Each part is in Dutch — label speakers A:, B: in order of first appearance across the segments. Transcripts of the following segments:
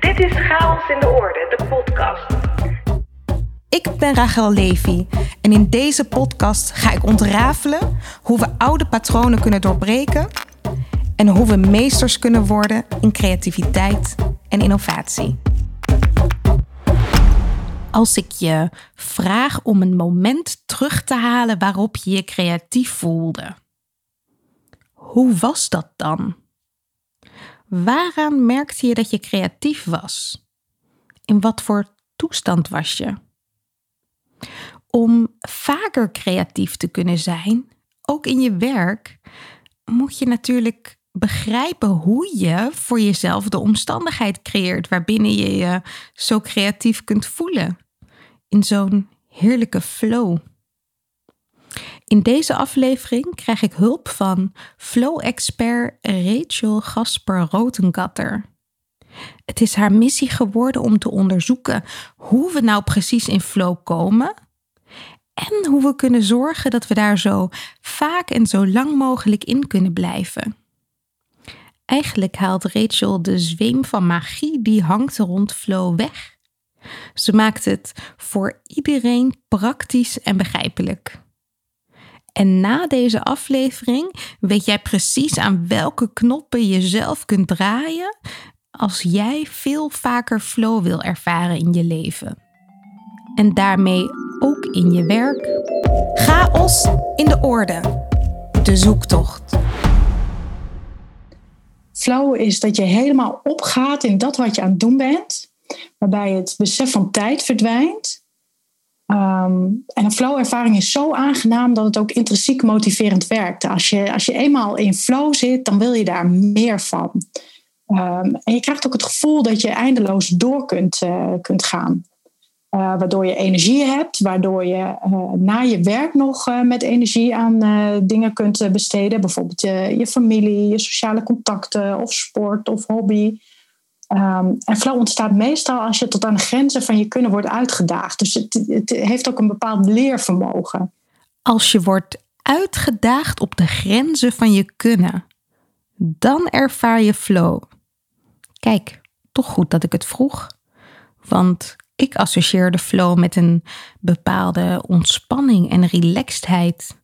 A: Dit is Chaos in de Orde, de podcast.
B: Ik ben Rachel Levy en in deze podcast ga ik ontrafelen hoe we oude patronen kunnen doorbreken en hoe we meesters kunnen worden in creativiteit en innovatie. Als ik je vraag om een moment terug te halen waarop je je creatief voelde, hoe was dat dan? Waaraan merkte je dat je creatief was? In wat voor toestand was je? Om vaker creatief te kunnen zijn, ook in je werk, moet je natuurlijk begrijpen hoe je voor jezelf de omstandigheid creëert waarbinnen je je zo creatief kunt voelen. In zo'n heerlijke flow. In deze aflevering krijg ik hulp van flow-expert Rachel Gasper Rotengatter. Het is haar missie geworden om te onderzoeken hoe we nou precies in flow komen en hoe we kunnen zorgen dat we daar zo vaak en zo lang mogelijk in kunnen blijven. Eigenlijk haalt Rachel de zweem van magie die hangt rond flow weg. Ze maakt het voor iedereen praktisch en begrijpelijk. En na deze aflevering weet jij precies aan welke knoppen je zelf kunt draaien als jij veel vaker flow wil ervaren in je leven. En daarmee ook in je werk. Chaos in de orde. De zoektocht.
C: Flow is dat je helemaal opgaat in dat wat je aan het doen bent, waarbij het besef van tijd verdwijnt Ehm, en een flow-ervaring is zo aangenaam dat het ook intrinsiek motiverend werkt. Als je, als je eenmaal in flow zit, dan wil je daar meer van. Ehm, en je krijgt ook het gevoel dat je eindeloos door kunt, uh, kunt gaan. Uh, waardoor je energie hebt, waardoor je uh, na je werk nog met energie aan dingen kunt besteden. Bijvoorbeeld je familie, je sociale contacten of sport of hobby. Ehm, en flow ontstaat meestal als je tot aan de grenzen van je kunnen wordt uitgedaagd. Dus het, het heeft ook een bepaald leervermogen.
B: Als je wordt uitgedaagd op de grenzen van je kunnen, dan ervaar je flow. Kijk, toch goed dat ik het vroeg. Want ik associeerde flow met een bepaalde ontspanning en relaxedheid,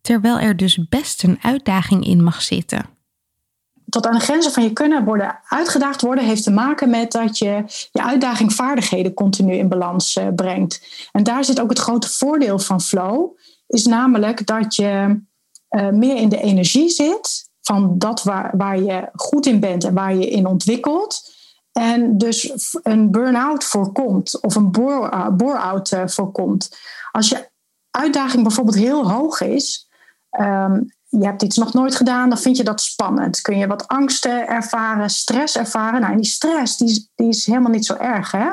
B: terwijl er dus best een uitdaging in mag zitten
C: tot aan de grenzen van je kunnen worden uitgedaagd worden, heeft te maken met dat je je uitdaging vaardigheden continu in balans uh, brengt. En daar zit ook het grote voordeel van flow, is namelijk dat je uh, meer in de energie zit van dat waar, waar je goed in bent en waar je in ontwikkelt. En dus een burn-out voorkomt of een bore-out uh, voorkomt. Als je uitdaging bijvoorbeeld heel hoog is, um, je hebt iets nog nooit gedaan, dan vind je dat spannend. Kun je wat angsten ervaren, stress ervaren. Nou, die stress die, die is helemaal niet zo erg. Hè?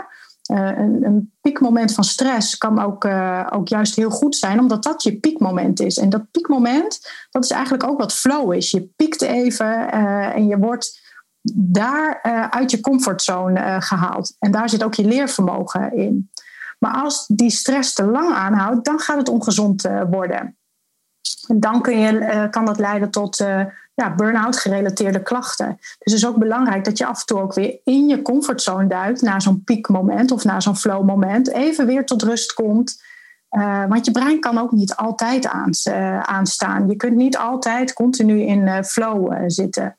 C: Uh, een, een, piekmoment van stress kan ook, uh, ook juist heel goed zijn, omdat dat je piekmoment is. En dat piekmoment, dat is eigenlijk ook wat flow is. Je piekt even uh, en je wordt daar uit je comfortzone gehaald. En daar zit ook je leervermogen in. Maar als die stress te lang aanhoudt, dan gaat het ongezond worden. En dan kun je, uh, kan dat leiden tot uh, ja, burn-out gerelateerde klachten. Dus het is ook belangrijk dat je af en toe ook weer in je comfortzone duikt na zo'n piekmoment of na zo'n flow-moment. Even weer tot rust komt. Uh, want je brein kan ook niet altijd aanstaan. Je kunt niet altijd continu in flow zitten.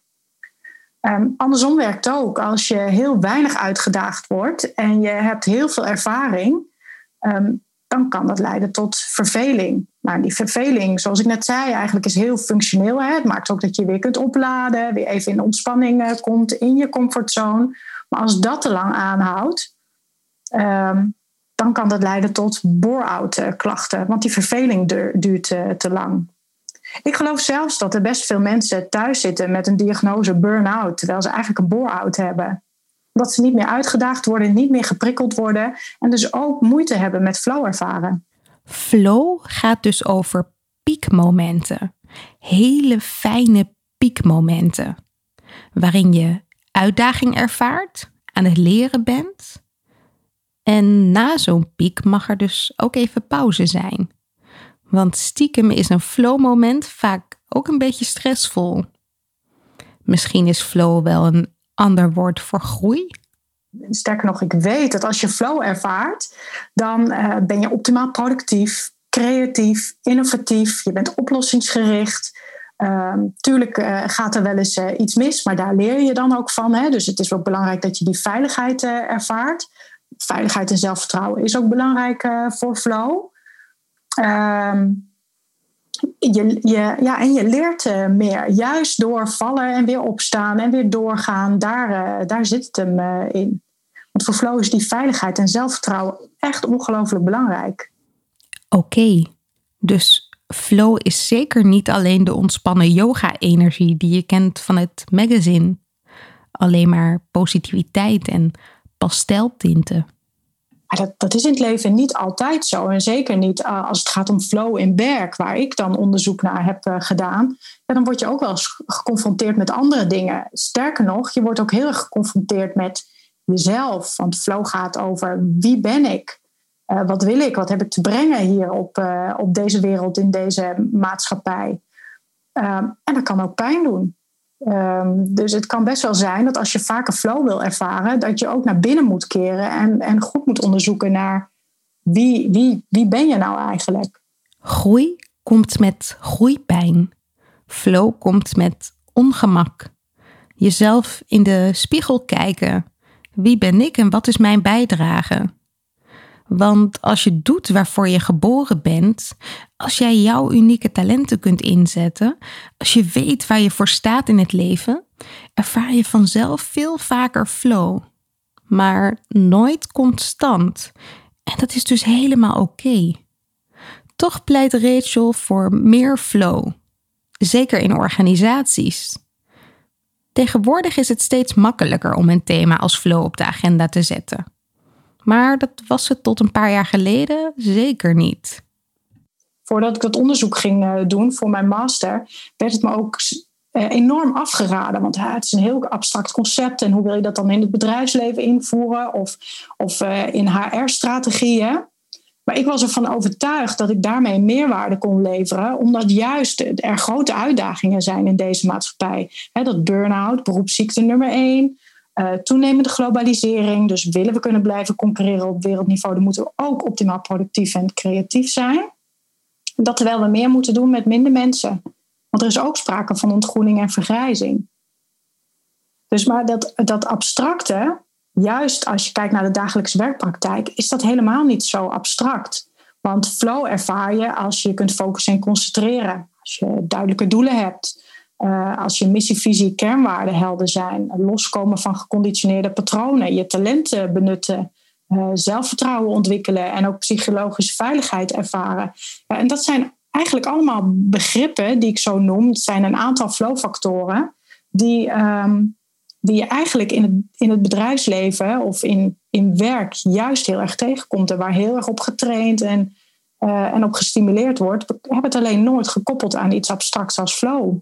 C: Um, andersom werkt ook. Als je heel weinig uitgedaagd wordt en je hebt heel veel ervaring, um, dan kan dat leiden tot verveling. Maar die verveling, zoals ik net zei, eigenlijk is heel functioneel. Hè? Het maakt ook dat je weer kunt opladen, weer even in ontspanning uh, komt in je comfortzone. Maar als dat te lang aanhoudt, ehm, dan kan dat leiden tot bore-out uh, klachten, want die verveling duurt uh, te lang. Ik geloof zelfs dat er best veel mensen thuis zitten met een diagnose burn-out, terwijl ze eigenlijk een bore-out hebben dat ze niet meer uitgedaagd worden, niet meer geprikkeld worden en dus ook moeite hebben met flow ervaren.
B: Flow gaat dus over piekmomenten. Hele fijne piekmomenten. Waarin je uitdaging ervaart, aan het leren bent. En na zo'n piek mag er dus ook even pauze zijn. Want stiekem is een flow-moment vaak ook een beetje stressvol. Misschien is flow wel een ander woord voor groei.
C: Sterker nog, ik weet dat als je flow ervaart, dan eh, ben je optimaal productief, creatief, innovatief, je bent oplossingsgericht. Uh, tuurlijk uh, gaat er wel eens uh, iets mis, maar daar leer je dan ook van. Hè? Dus het is ook belangrijk dat je die veiligheid ervaart. Veiligheid en zelfvertrouwen is ook belangrijk voor flow. Ehm, je, ja, en je leert meer. Juist door vallen en weer opstaan en weer doorgaan. Daar, daar zit het hem in. Want voor flow is die veiligheid en zelfvertrouwen echt ongelooflijk belangrijk.
B: Oké, dus flow is zeker niet alleen de ontspannen yoga-energie die je kent van het magazine. Alleen maar positiviteit en pasteltinten.
C: Dat, dat is in het leven niet altijd zo. En zeker niet uh, als het gaat om flow in werk, waar ik dan onderzoek naar heb uh, gedaan. Ja, dan word je ook wel eens geconfronteerd met andere dingen. Sterker nog, je wordt ook heel erg geconfronteerd met jezelf. Want flow gaat over wie ben ik? Uh, wat wil ik? Wat heb ik te brengen hier op, op deze wereld, in deze maatschappij? Um, en dat kan ook pijn doen. Um, dus het kan best wel zijn dat als je vaker flow wil ervaren, dat je ook naar binnen moet keren en, en goed moet onderzoeken naar wie, wie, wie ben je nou eigenlijk?
B: Groei komt met groeipijn. Flow komt met ongemak. Jezelf in de spiegel kijken wie ben ik en wat is mijn bijdrage? Want als je doet waarvoor je geboren bent, als jij jouw unieke talenten kunt inzetten, als je weet waar je voor staat in het leven, ervaar je vanzelf veel vaker flow. Maar nooit constant. En dat is dus helemaal oké. Toch pleit Rachel voor meer flow. Zeker in organisaties. Tegenwoordig is het steeds makkelijker om een thema als flow op de agenda te zetten. Maar dat was het tot een paar jaar geleden zeker niet.
C: Voordat ik dat onderzoek ging eh, doen voor mijn master, werd het me ook eh, enorm afgeraden. Want het is een heel abstract concept. En hoe wil je dat dan in het bedrijfsleven invoeren? Of, of eh, in HR-strategieën? Maar ik was ervan overtuigd dat ik daarmee meerwaarde kon leveren, omdat juist er grote uitdagingen zijn in deze maatschappij. dat burn-out, beroepsziekte nummer één, uh, toenemende globalisering. Dus willen we kunnen blijven concurreren op wereldniveau, dan moeten we ook optimaal productief en creatief zijn. Dat terwijl we meer moeten doen met minder mensen. Want er is ook sprake van ontgroening en vergrijzing. Dus maar dat, dat abstracte, juist als je kijkt naar de dagelijkse werkpraktijk, is dat helemaal niet zo abstract. Want flow ervaar je als je kunt focussen en concentreren. Als je duidelijke doelen hebt. Uh, als je missie, visie, kernwaarden helder zijn. Loskomen van geconditioneerde patronen. Je talenten benutten. Uh, zelfvertrouwen ontwikkelen. En ook psychologische veiligheid ervaren. En dat zijn eigenlijk allemaal begrippen die ik zo noem. Het zijn een aantal flowfactoren. Die, um, die je eigenlijk in het, in het bedrijfsleven of in, in werk juist heel erg tegenkomt en waar heel erg op getraind en, en op gestimuleerd wordt, heb het alleen nooit gekoppeld aan iets abstracts als flow.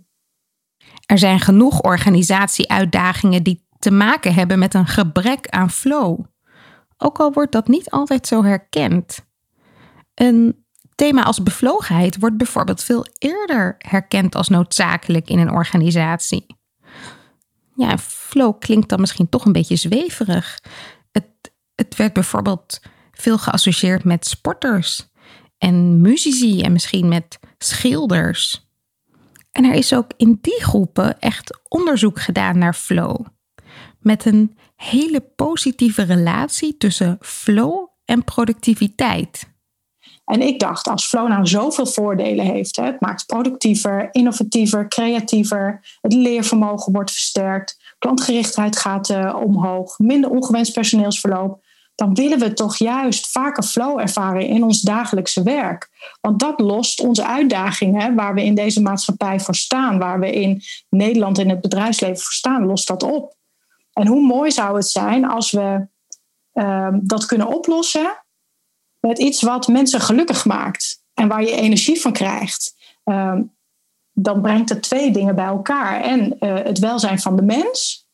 B: Er zijn genoeg organisatieuitdagingen die te maken hebben met een gebrek aan flow. Ook al wordt dat niet altijd zo herkend. Een thema als bevlogenheid wordt bijvoorbeeld veel eerder herkend als noodzakelijk in een organisatie ja, flow klinkt dan misschien toch een beetje zweverig. Het, het werd bijvoorbeeld veel geassocieerd met sporters en muzici en misschien met schilders. En er is ook in die groepen echt onderzoek gedaan naar flow. Met een hele positieve relatie tussen flow en productiviteit.
C: En ik dacht, als flow nou zoveel voordelen heeft, het maakt productiever, innovatiever, creatiever, het leervermogen wordt versterkt, klantgerichtheid gaat uh, omhoog, minder ongewenst personeelsverloop, dan willen we toch juist vaker flow ervaren in ons dagelijkse werk. Want dat lost onze uitdagingen waar we in deze maatschappij voor staan, waar we in Nederland in het bedrijfsleven voor staan, lost dat op. En hoe mooi zou het zijn als we uh, dat kunnen oplossen met iets wat mensen gelukkig maakt en waar je energie van krijgt. Uh, dan brengt het twee dingen bij elkaar. En uh, het welzijn van de mens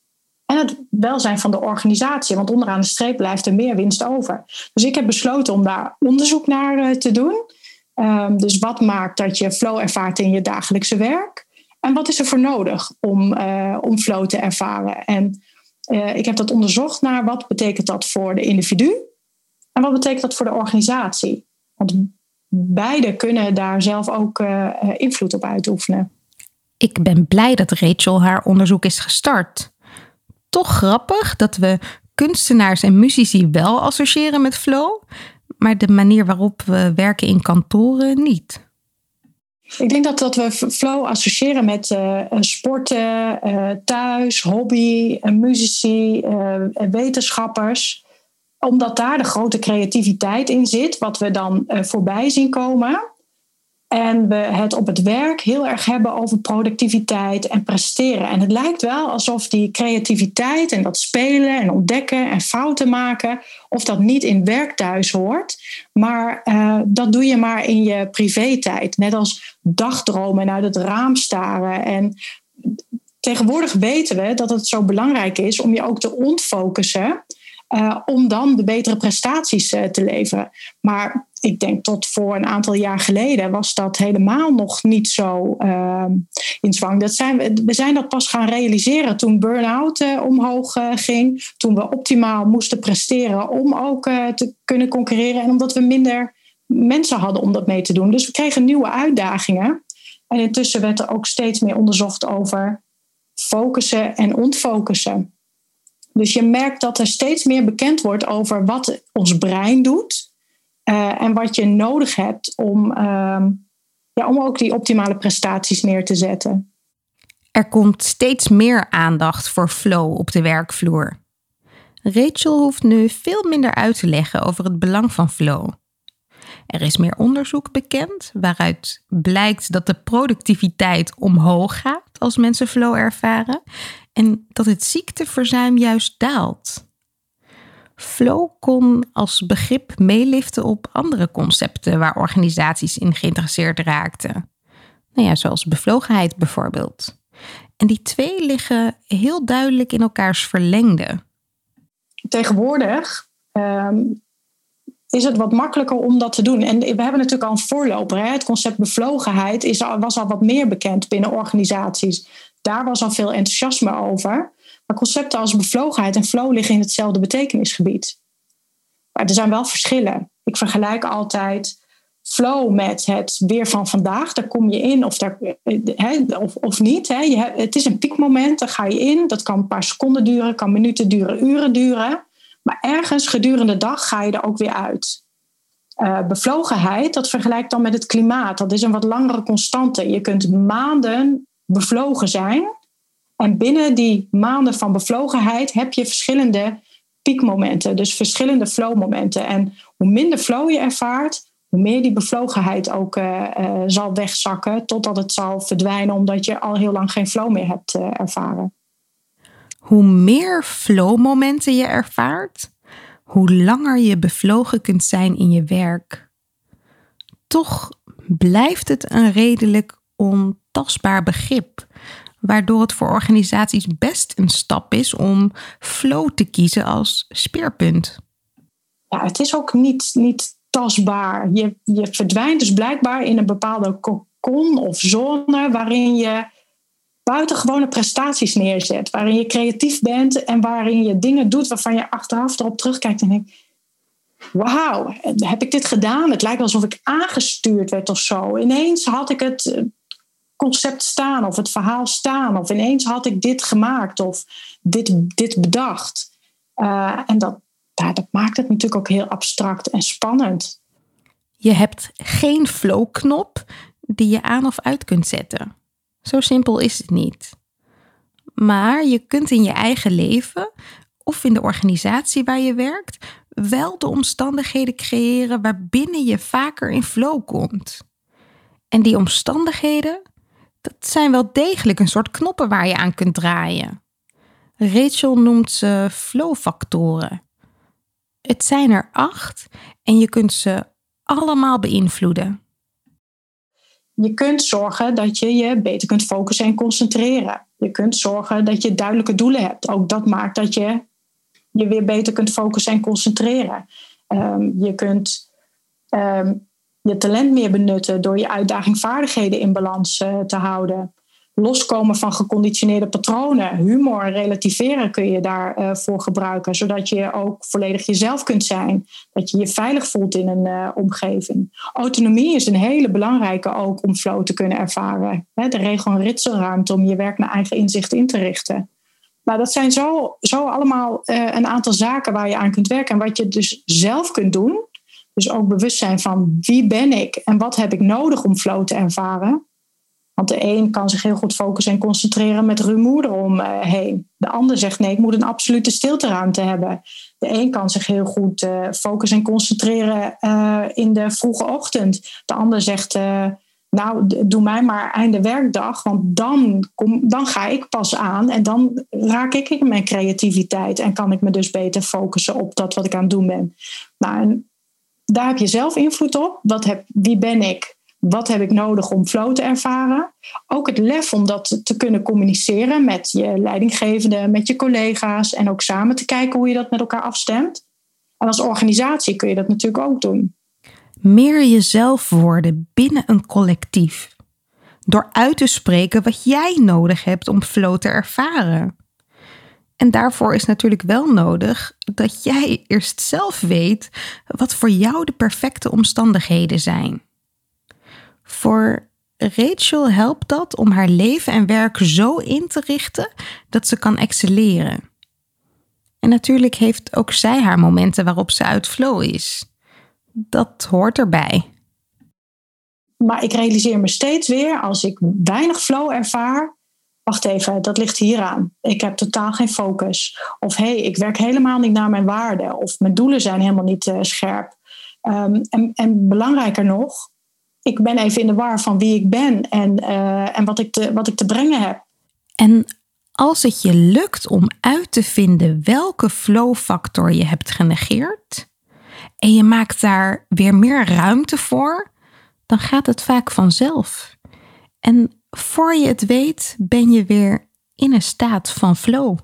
C: en het welzijn van de organisatie. Want onderaan de streep blijft er meer winst over. Dus ik heb besloten om daar onderzoek naar uh, te doen. Um, dus wat maakt dat je flow ervaart in je dagelijkse werk? En wat is er voor nodig om, uh, om flow te ervaren? En ik heb dat onderzocht naar wat betekent dat voor de individu en wat betekent dat voor de organisatie. Want beide kunnen daar zelf ook invloed op uitoefenen.
B: Ik ben blij dat Rachel haar onderzoek is gestart. Toch grappig dat we kunstenaars en muzici wel associëren met flow, maar de manier waarop we werken in kantoren niet.
C: Ik denk dat, dat we flow associëren met uh, sporten, uh, thuis, hobby, muzici, wetenschappers. Omdat daar de grote creativiteit in zit, wat we dan voorbij zien komen. En we het op het werk heel erg hebben over productiviteit en presteren. En het lijkt wel alsof die creativiteit en dat spelen en ontdekken en fouten maken, of dat niet in werk thuis hoort. Maar uh, dat doe je maar in je privé-tijd. Net als dagdromen en uit het raam staren. En tegenwoordig weten we dat het zo belangrijk is om je ook te ontfocussen. Uh, om dan de betere prestaties uh, te leveren. Maar ik denk tot voor een aantal jaar geleden was dat helemaal nog niet zo uh, in zwang. Dat zijn, we zijn dat pas gaan realiseren toen burn-out uh, omhoog uh, ging. Toen we optimaal moesten presteren om ook te kunnen concurreren. En omdat we minder mensen hadden om dat mee te doen. Dus we kregen nieuwe uitdagingen. En intussen werd er ook steeds meer onderzocht over focussen en ontfocussen. Dus je merkt dat er steeds meer bekend wordt over wat ons brein doet uh, en wat je nodig hebt om, uh, ja, om ook die optimale prestaties neer te zetten.
B: Er komt steeds meer aandacht voor flow op de werkvloer. Rachel hoeft nu veel minder uit te leggen over het belang van flow. Er is meer onderzoek bekend waaruit blijkt dat de productiviteit omhoog gaat als mensen flow ervaren en dat het ziekteverzuim juist daalt. Flow kon als begrip meeliften op andere concepten waar organisaties in geïnteresseerd raakten. Nou ja, zoals bevlogenheid bijvoorbeeld. En die twee liggen heel duidelijk in elkaars verlengde.
C: Tegenwoordig ehm, is het wat makkelijker om dat te doen. En we hebben natuurlijk al een voorloper. Hè? Het concept bevlogenheid is, was al wat meer bekend binnen organisaties. Daar was al veel enthousiasme over. Maar concepten als bevlogenheid en flow liggen in hetzelfde betekenisgebied. Maar er zijn wel verschillen. Ik vergelijk altijd flow met het weer van vandaag. Daar kom je in of, daar, of, of niet. Je het is een piekmoment, daar ga je in. Dat kan een paar seconden duren, kan minuten duren, uren duren. Maar ergens gedurende de dag ga je er ook weer uit. Uh, bevlogenheid, dat vergelijkt dan met het klimaat. Dat is een wat langere constante. Je kunt maanden bevlogen zijn. En binnen die maanden van bevlogenheid heb je verschillende piekmomenten, dus verschillende flowmomenten. En hoe minder flow je ervaart, hoe meer die bevlogenheid ook uh, uh, zal wegzakken, totdat het zal verdwijnen omdat je al heel lang geen flow meer hebt uh, ervaren.
B: Hoe meer flowmomenten je ervaart, hoe langer je bevlogen kunt zijn in je werk. Toch blijft het een redelijk ontastbaar begrip waardoor het voor organisaties best een stap is om flow te kiezen als speerpunt.
C: Ja, het is ook niet, niet tastbaar. Je, je verdwijnt dus blijkbaar in een bepaalde cocon of zone waarin je buitengewone prestaties neerzet, waarin je creatief bent en waarin je dingen doet waarvan je achteraf erop terugkijkt en denkt: Wauw, heb ik dit gedaan? Het lijkt alsof ik aangestuurd werd of zo. Ineens had ik het concept staan of het verhaal staan. Of ineens had ik dit gemaakt of dit, dit bedacht. Uh, en dat, dat maakt het natuurlijk ook heel abstract en spannend.
B: Je hebt geen flow-knop die je aan of uit kunt zetten. Zo simpel is het niet. Maar je kunt in je eigen leven of in de organisatie waar je werkt wel de omstandigheden creëren waarbinnen je vaker in flow komt. En die omstandigheden, dat zijn wel degelijk een soort knoppen waar je aan kunt draaien. Rachel noemt ze flowfactoren. Het zijn er acht en je kunt ze allemaal beïnvloeden.
C: Je kunt zorgen dat je je beter kunt focussen en concentreren. Je kunt zorgen dat je duidelijke doelen hebt. Ook dat maakt dat je je weer beter kunt focussen en concentreren. Um, je kunt um, je talent meer benutten door je uitdaging vaardigheden in balans uh, te houden. loskomen van geconditioneerde patronen. Humor en relativeren kun je daarvoor voor gebruiken, zodat je ook volledig jezelf kunt zijn. Dat je je veilig voelt in een uh, omgeving. Autonomie is een hele belangrijke ook om flow te kunnen ervaren. de regel- en ritselruimte om je werk naar eigen inzicht in te richten. Nou, dat zijn zo, zo allemaal een aantal zaken waar je aan kunt werken. En wat je dus zelf kunt doen. Dus ook bewust zijn van wie ben ik en wat heb ik nodig om flow te ervaren. Want de een kan zich heel goed focussen en concentreren met rumoer eromheen. De ander zegt nee, ik moet een absolute stilteruimte hebben. De een kan zich heel goed uh, focussen en concentreren uh, in de vroege ochtend. De ander zegt, uh, nou, doe mij maar einde werkdag, want dan, kom, dan ga ik pas aan en dan raak ik in mijn creativiteit en kan ik me dus beter focussen op dat wat ik aan het doen ben. Nou, daar heb je zelf invloed op. Wat heb, wie ben ik? Wat heb ik nodig om flow te ervaren? Ook het lef om dat te kunnen communiceren met je leidinggevende, met je collega's en ook samen te kijken hoe je dat met elkaar afstemt. En als organisatie kun je dat natuurlijk ook doen.
B: Meer jezelf worden binnen een collectief. Door uit te spreken wat jij nodig hebt om flow te ervaren. En daarvoor is natuurlijk wel nodig dat jij eerst zelf weet wat voor jou de perfecte omstandigheden zijn. Voor Rachel helpt dat om haar leven en werk zo in te richten dat ze kan excelleren. En natuurlijk heeft ook zij haar momenten waarop ze uit flow is. Dat hoort erbij.
C: Maar ik realiseer me steeds weer als ik weinig flow ervaar. Wacht even, dat ligt hieraan. Ik heb totaal geen focus. Of hé, hey, ik werk helemaal niet naar mijn waarden. Of mijn doelen zijn helemaal niet uh, scherp. Um, en, en belangrijker nog, ik ben even in de war van wie ik ben en, uh, en wat, ik te, wat ik te brengen heb.
B: En als het je lukt om uit te vinden welke flow-factor je hebt genegeerd en je maakt daar weer meer ruimte voor, dan gaat het vaak vanzelf. En voor je het weet, ben je weer in een staat van flow.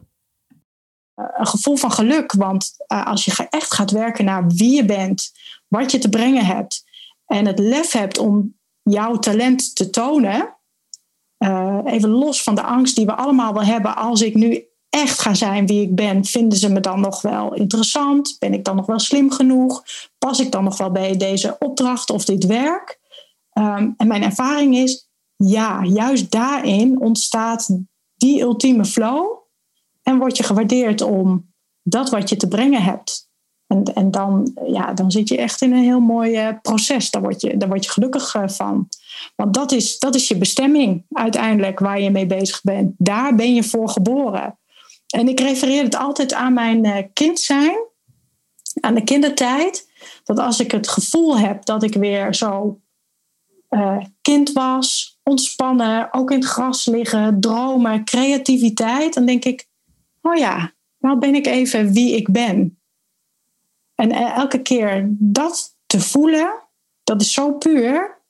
C: Een gevoel van geluk, want uh, als je echt gaat werken naar wie je bent, wat je te brengen hebt, en het lef hebt om jouw talent te tonen, uh, even los van de angst die we allemaal wel hebben, als ik nu echt ga zijn wie ik ben, vinden ze me dan nog wel interessant? Ben ik dan nog wel slim genoeg? Pas ik dan nog wel bij deze opdracht of dit werk? Um, en mijn ervaring is, ja, juist daarin ontstaat die ultieme flow en word je gewaardeerd om dat wat je te brengen hebt. En, en dan, ja, dan zit je echt in een heel mooi uh, proces. Daar word je, daar word je gelukkig uh, van. Want dat is, dat is je bestemming uiteindelijk waar je mee bezig bent. Daar ben je voor geboren. En ik refereer het altijd aan mijn uh, kind zijn, aan de kindertijd. Dat als ik het gevoel heb dat ik weer zo kind was, ontspannen, ook in het gras liggen, dromen, creativiteit, dan denk ik, oh ja, nou ben ik even wie ik ben. En elke keer dat te voelen, dat is zo puur.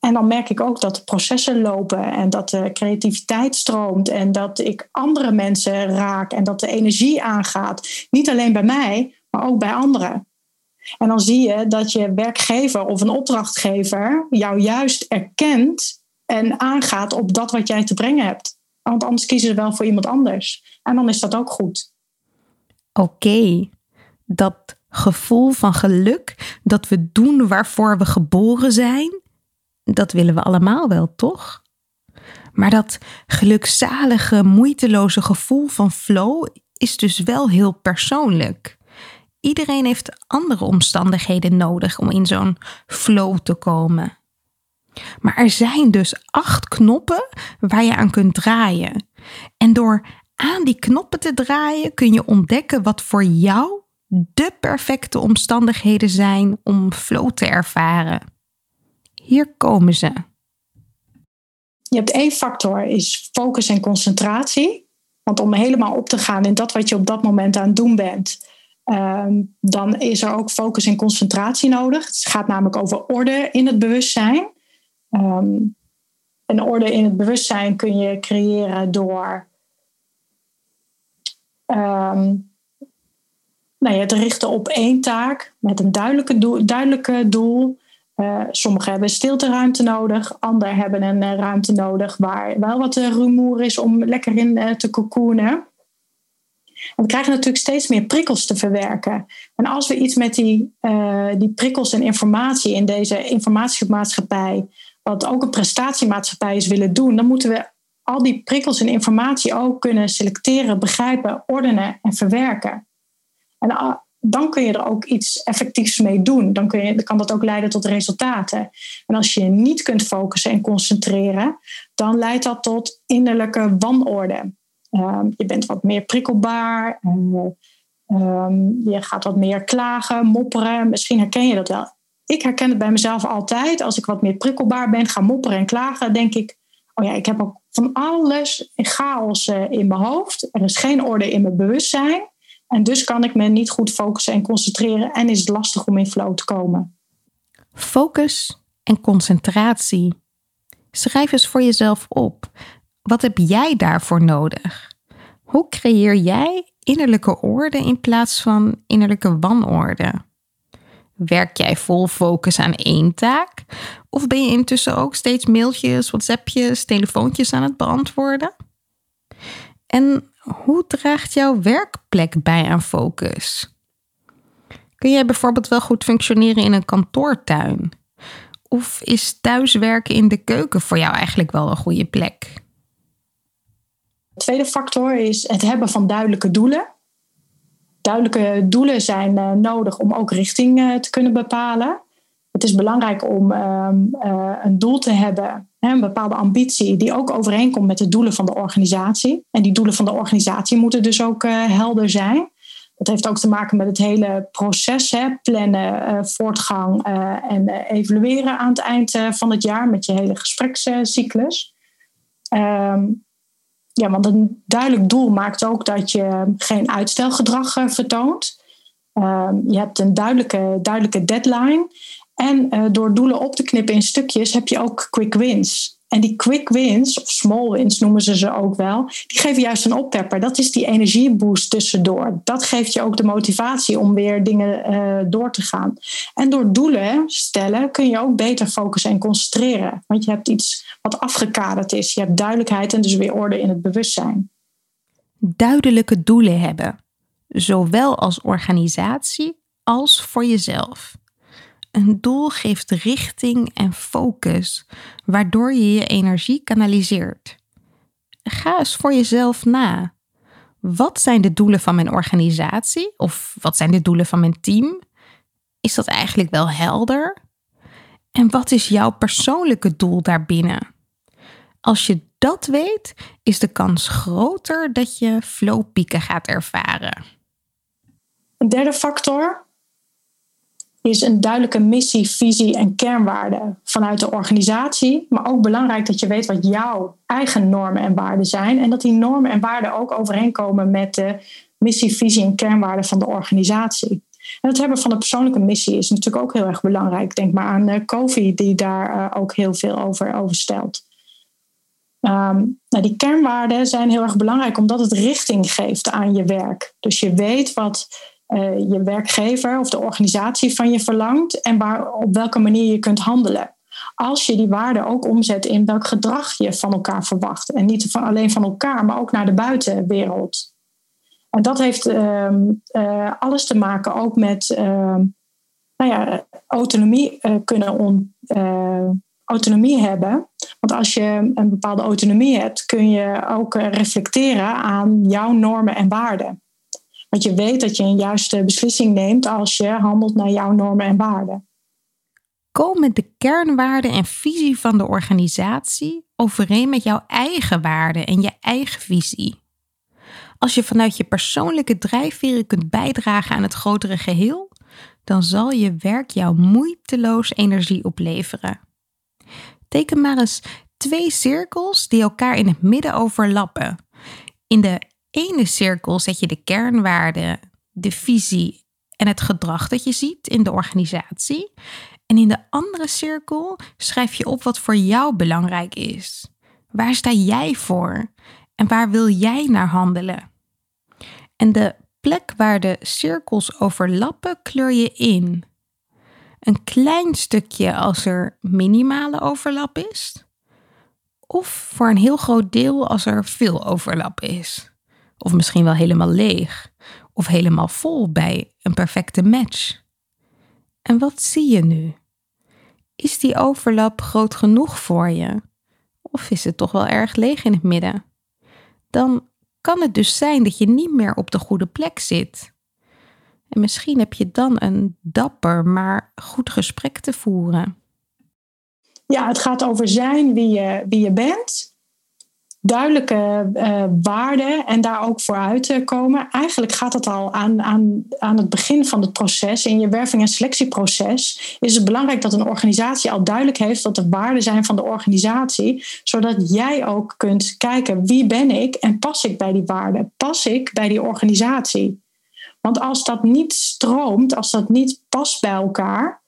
C: En dan merk ik ook dat de processen lopen en dat de creativiteit stroomt en dat ik andere mensen raak en dat de energie aangaat. Niet alleen bij mij, maar ook bij anderen. En dan zie je dat je werkgever of een opdrachtgever jou juist erkent en aangaat op dat wat jij te brengen hebt. Want anders kiezen ze wel voor iemand anders. En dan is dat ook goed.
B: Oké, dat gevoel van geluk, dat we doen waarvoor we geboren zijn, dat willen we allemaal wel, toch? Maar dat gelukzalige, moeiteloze gevoel van flow is dus wel heel persoonlijk. Iedereen heeft andere omstandigheden nodig om in zo'n flow te komen. Maar er zijn dus acht knoppen waar je aan kunt draaien. En door aan die knoppen te draaien kun je ontdekken wat voor jou de perfecte omstandigheden zijn om flow te ervaren. Hier komen ze.
C: Je hebt één factor, is focus en concentratie. Want om helemaal op te gaan in dat wat je op dat moment aan het doen bent, ehm, dan is er ook focus en concentratie nodig. Het gaat namelijk over orde in het bewustzijn. Um, en orde in het bewustzijn kun je creëren door um, nou ja, te richten op één taak met een duidelijke doel, duidelijke doel Uh, sommigen hebben stilteruimte nodig, anderen hebben een uh, ruimte nodig waar wel wat uh, rumoer is om lekker in te cocoonen. We krijgen natuurlijk steeds meer prikkels te verwerken. En als we iets met die, die prikkels en informatie in deze informatiemaatschappij, wat ook een prestatiemaatschappij is, willen doen, dan moeten we al die prikkels en informatie ook kunnen selecteren, begrijpen, ordenen en verwerken. En dan kun je er ook iets effectiefs mee doen. Dan, kun je, dan kan dat ook leiden tot resultaten. En als je niet kunt focussen en concentreren, dan leidt dat tot innerlijke wanorde. Ehm, je bent wat meer prikkelbaar. Uh, je gaat wat meer klagen, mopperen. Misschien herken je dat wel. Ik herken het bij mezelf altijd. Als ik wat meer prikkelbaar ben, ga mopperen en klagen, denk ik: Oh ja, ik heb ook van alles chaos eh, in mijn hoofd. Er is geen orde in mijn bewustzijn. En dus kan ik me niet goed focussen en concentreren en is het lastig om in flow te komen.
B: Focus en concentratie. Schrijf eens voor jezelf op. Wat heb jij daarvoor nodig? Hoe creëer jij innerlijke orde in plaats van innerlijke wanorde? Werk jij vol focus aan één taak? Of ben je intussen ook steeds mailtjes, WhatsAppjes, telefoontjes aan het beantwoorden? En hoe draagt jouw werkplek bij aan focus? Kun jij bijvoorbeeld wel goed functioneren in een kantoortuin? Of is thuiswerken in de keuken voor jou eigenlijk wel een goede plek?
C: De tweede factor is het hebben van duidelijke doelen. Duidelijke doelen zijn uh, nodig om ook richting uh, te kunnen bepalen. Het is belangrijk om um, uh, een doel te hebben een bepaalde ambitie die ook overeenkomt met de doelen van de organisatie. En die doelen van de organisatie moeten dus ook helder zijn. Dat heeft ook te maken met het hele proces, hè, plannen, voortgang en evalueren aan het eind van het jaar met je hele gesprekscyclus. Um, ja, want een duidelijk doel maakt ook dat je geen uitstelgedrag vertoont. Um, je hebt een duidelijke, duidelijke deadline. En uh, door doelen op te knippen in stukjes heb je ook quick wins. En die quick wins, of small wins noemen ze ze ook wel, die geven juist een oppepper. Dat is die energieboost tussendoor. Dat geeft je ook de motivatie om weer dingen uh, door te gaan. En door doelen stellen kun je ook beter focussen en concentreren. Want je hebt iets wat afgekaderd is. Je hebt duidelijkheid en dus weer orde in het bewustzijn.
B: Duidelijke doelen hebben, zowel als organisatie als voor jezelf. Een doel geeft richting en focus, waardoor je je energie kanaliseert. Ga eens voor jezelf na. Wat zijn de doelen van mijn organisatie? Of wat zijn de doelen van mijn team? Is dat eigenlijk wel helder? En wat is jouw persoonlijke doel daarbinnen? Als je dat weet, is de kans groter dat je flowpieken gaat ervaren.
C: Een derde factor is een duidelijke missie, visie en kernwaarden vanuit de organisatie. Maar ook belangrijk dat je weet wat jouw eigen normen en waarden zijn. En dat die normen en waarden ook overeenkomen met de missie, visie en kernwaarden van de organisatie. En het hebben van een persoonlijke missie is natuurlijk ook heel erg belangrijk. Denk maar aan uh, Kofi, die daar uh, ook heel veel over, over stelt. Um, nou, die kernwaarden zijn heel erg belangrijk omdat het richting geeft aan je werk. Dus je weet wat uh, je werkgever of de organisatie van je verlangt en waar, op welke manier je kunt handelen. Als je die waarden ook omzet in welk gedrag je van elkaar verwacht. En niet alleen van elkaar, maar ook naar de buitenwereld. En dat heeft uh, uh, alles te maken ook met ehm, nou ja, autonomie uh, kunnen on, autonomie hebben. Want als je een bepaalde autonomie hebt, kun je ook reflecteren aan jouw normen en waarden. Want je weet dat je een juiste beslissing neemt als je handelt naar jouw normen en waarden.
B: Komen de kernwaarden en visie van de organisatie overeen met jouw eigen waarden en je eigen visie? Als je vanuit je persoonlijke drijfveren kunt bijdragen aan het grotere geheel, dan zal je werk jou moeiteloos energie opleveren. Teken maar eens twee cirkels die elkaar in het midden overlappen. In de ene cirkel zet je de kernwaarden, de visie en het gedrag dat je ziet in de organisatie. En in de andere cirkel schrijf je op wat voor jou belangrijk is. Waar sta jij voor? En waar wil jij naar handelen? En de plek waar de cirkels overlappen kleur je in. Een klein stukje als er minimale overlap is? Of voor een heel groot deel als er veel overlap is? Of misschien wel helemaal leeg? Of helemaal vol bij een perfecte match? En wat zie je nu? Is die overlap groot genoeg voor je? Of is het toch wel erg leeg in het midden? Dan kan het dus zijn dat je niet meer op de goede plek zit. En misschien heb je dan een dapper, maar goed gesprek te voeren.
C: Ja, het gaat over zijn wie je, wie je bent duidelijke uh, waarden en daar ook vooruit komen. Eigenlijk gaat het al aan, aan, aan het begin van het proces. In je werving- en selectieproces is het belangrijk dat een organisatie al duidelijk heeft wat de waarden zijn van de organisatie, zodat jij ook kunt kijken wie ben ik en pas ik bij die waarden, pas ik bij die organisatie. Want als dat niet stroomt, als dat niet past bij elkaar,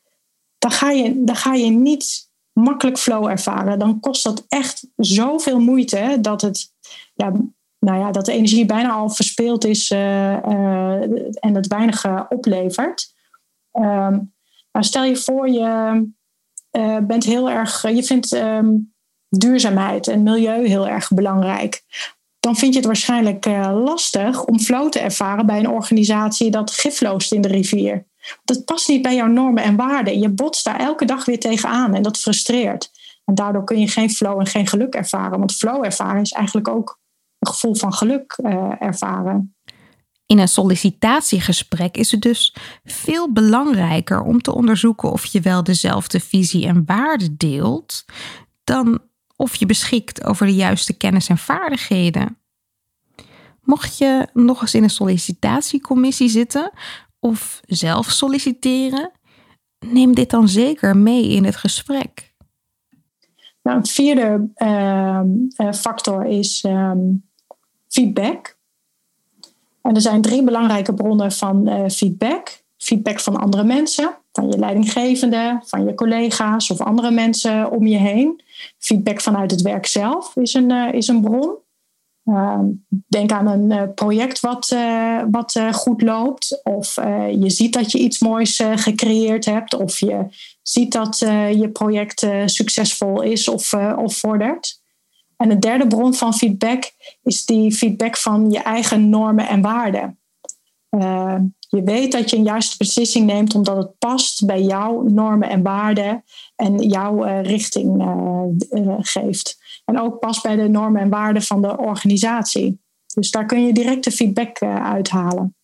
C: dan ga je, dan ga je niet makkelijk flow ervaren, dan kost dat echt zoveel moeite dat, het, ja, nou ja, dat de energie bijna al verspeeld is uh, uh, en het weinig uh, oplevert. Ehm, maar stel je voor, je bent heel erg, je vindt um, duurzaamheid en milieu heel erg belangrijk. Dan vind je het waarschijnlijk lastig om flow te ervaren bij een organisatie dat gifloost in de rivier. Dat past niet bij jouw normen en waarden. Je botst daar elke dag weer tegenaan en dat frustreert. En daardoor kun je geen flow en geen geluk ervaren. Want flow ervaren is eigenlijk ook een gevoel van geluk uh, ervaren.
B: In een sollicitatiegesprek is het dus veel belangrijker om te onderzoeken of je wel dezelfde visie en waarden deelt, dan of je beschikt over de juiste kennis en vaardigheden. Mocht je nog eens in een sollicitatiecommissie zitten, of zelf solliciteren, neem dit dan zeker mee in het gesprek.
C: Nou, een vierde ehm, eh, factor is ehm, feedback. En er zijn drie belangrijke bronnen van uh, feedback. Feedback van andere mensen, van je leidinggevende, van je collega's of andere mensen om je heen. Feedback vanuit het werk zelf is een, uh, is een bron. Ehm, denk aan een eh, project wat, uh, wat uh, goed loopt. Of je ziet dat je iets moois gecreëerd hebt. Of je ziet dat je project succesvol is of, of vordert. En de derde bron van feedback is die feedback van je eigen normen en waarden. Ehm, je weet dat je een juiste beslissing neemt omdat het past bij jouw normen en waarden en jouw richting geeft. En ook past bij de normen en waarden van de organisatie. Dus daar kun je directe feedback uh, uithalen.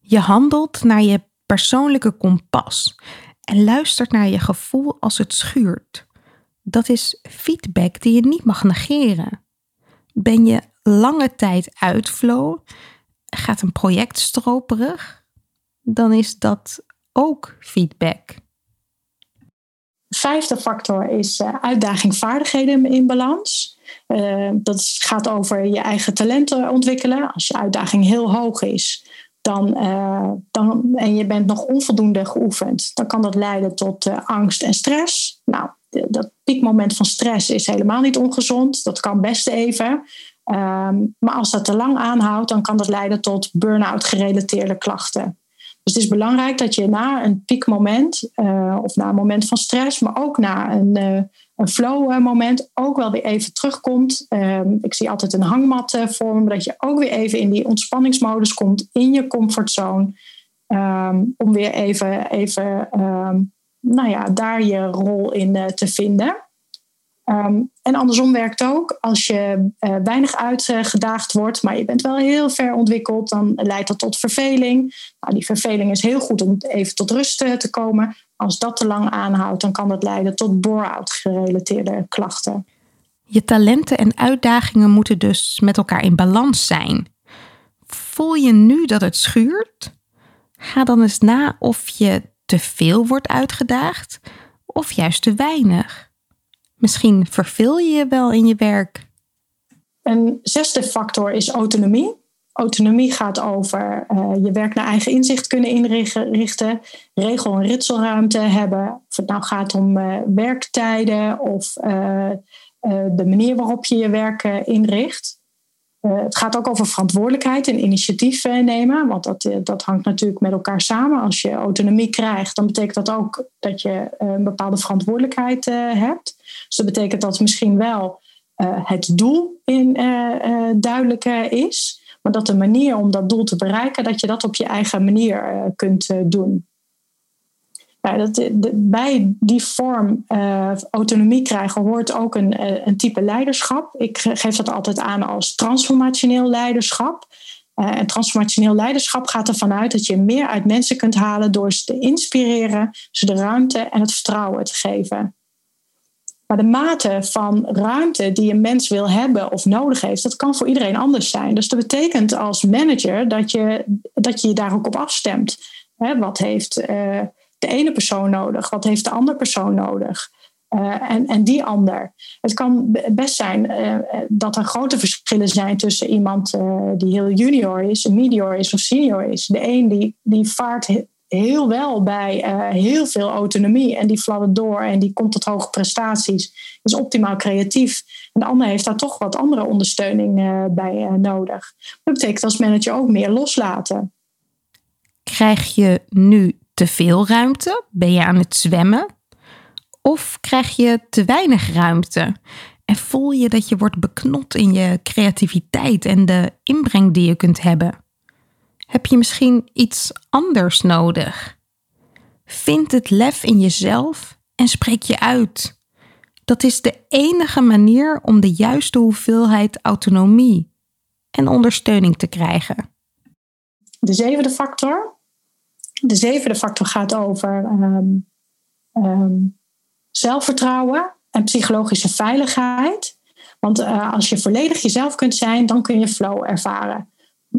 B: Je handelt naar je persoonlijke kompas en luistert naar je gevoel als het schuurt. Dat is feedback die je niet mag negeren. Ben je lange tijd uit flow, gaat een project stroperig, dan is dat ook feedback
C: vijfde factor is uh, uitdaging vaardigheden in balans. Uh, dat gaat over je eigen talenten ontwikkelen. Als je uitdaging heel hoog is dan, uh, dan, en je bent nog onvoldoende geoefend, dan kan dat leiden tot angst en stress. Nou, dat piekmoment van stress is helemaal niet ongezond. Dat kan best even. Um, maar als dat te lang aanhoudt, dan kan dat leiden tot burn-out gerelateerde klachten. Dus het is belangrijk dat je na een piekmoment uh, of na een moment van stress, maar ook na een, uh, een flow moment ook wel weer even terugkomt. Um, ik zie altijd een hangmat vormen, dat je ook weer even in die ontspanningsmodus komt in je comfortzone. Um, om weer even, even nou ja, daar je rol in te vinden. Um, en andersom werkt ook. Als je uh, weinig uitgedaagd wordt, maar je bent wel heel ver ontwikkeld, dan leidt dat tot verveling. Nou, die verveling is heel goed om even tot rust eh, te komen. Als dat te lang aanhoudt, dan kan dat leiden tot bore-out gerelateerde klachten.
B: Je talenten en uitdagingen moeten dus met elkaar in balans zijn. Voel je nu dat het schuurt? Ga dan eens na of je te veel wordt uitgedaagd of juist te weinig. Misschien verveel je je wel in je werk.
C: Een zesde factor is autonomie. Autonomie gaat over uh, je werk naar eigen inzicht kunnen inrichten, regel- en ritselruimte hebben. Of het nou gaat om uh, werktijden of uh, de manier waarop je je werk inricht. Het gaat ook over verantwoordelijkheid en initiatief nemen, want dat, dat hangt natuurlijk met elkaar samen. Als je autonomie krijgt, dan betekent dat ook dat je een bepaalde verantwoordelijkheid hebt. Dus dat betekent dat misschien wel het doel in, duidelijk is, maar dat de manier om dat doel te bereiken, dat je dat op je eigen manier kunt doen. Nou, bij die vorm uh, autonomie krijgen hoort ook een, uh, een type leiderschap. Ik geef dat altijd aan als transformationeel leiderschap. Uh, en transformationeel leiderschap gaat ervan uit dat je meer uit mensen kunt halen door ze te inspireren, ze de ruimte en het vertrouwen te geven. Maar de mate van ruimte die een mens wil hebben of nodig heeft, dat kan voor iedereen anders zijn. Dus dat betekent als manager dat je dat je, daar ook op afstemt. Wat heeft de ene persoon nodig? Wat heeft de andere persoon nodig? Uh, en, en die ander. Het kan best zijn uh, dat er grote verschillen zijn tussen iemand uh, die heel junior is, medior is of senior is. De een die, die vaart heel wel bij heel veel autonomie en die fladdert door en die komt tot hoge prestaties, is optimaal creatief. En de ander heeft daar toch wat andere ondersteuning bij nodig. Dat betekent als manager ook meer loslaten.
B: Krijg je nu te veel ruimte? Ben je aan het zwemmen? Of krijg je te weinig ruimte? En voel je dat je wordt beknot in je creativiteit en de inbreng die je kunt hebben? Heb je misschien iets anders nodig? Vind het lef in jezelf en spreek je uit. Dat is de enige manier om de juiste hoeveelheid autonomie en ondersteuning te krijgen.
C: De zevende factor de zevende factor gaat over ehm, ehm, zelfvertrouwen en psychologische veiligheid. Want uh, als je volledig jezelf kunt zijn, dan kun je flow ervaren.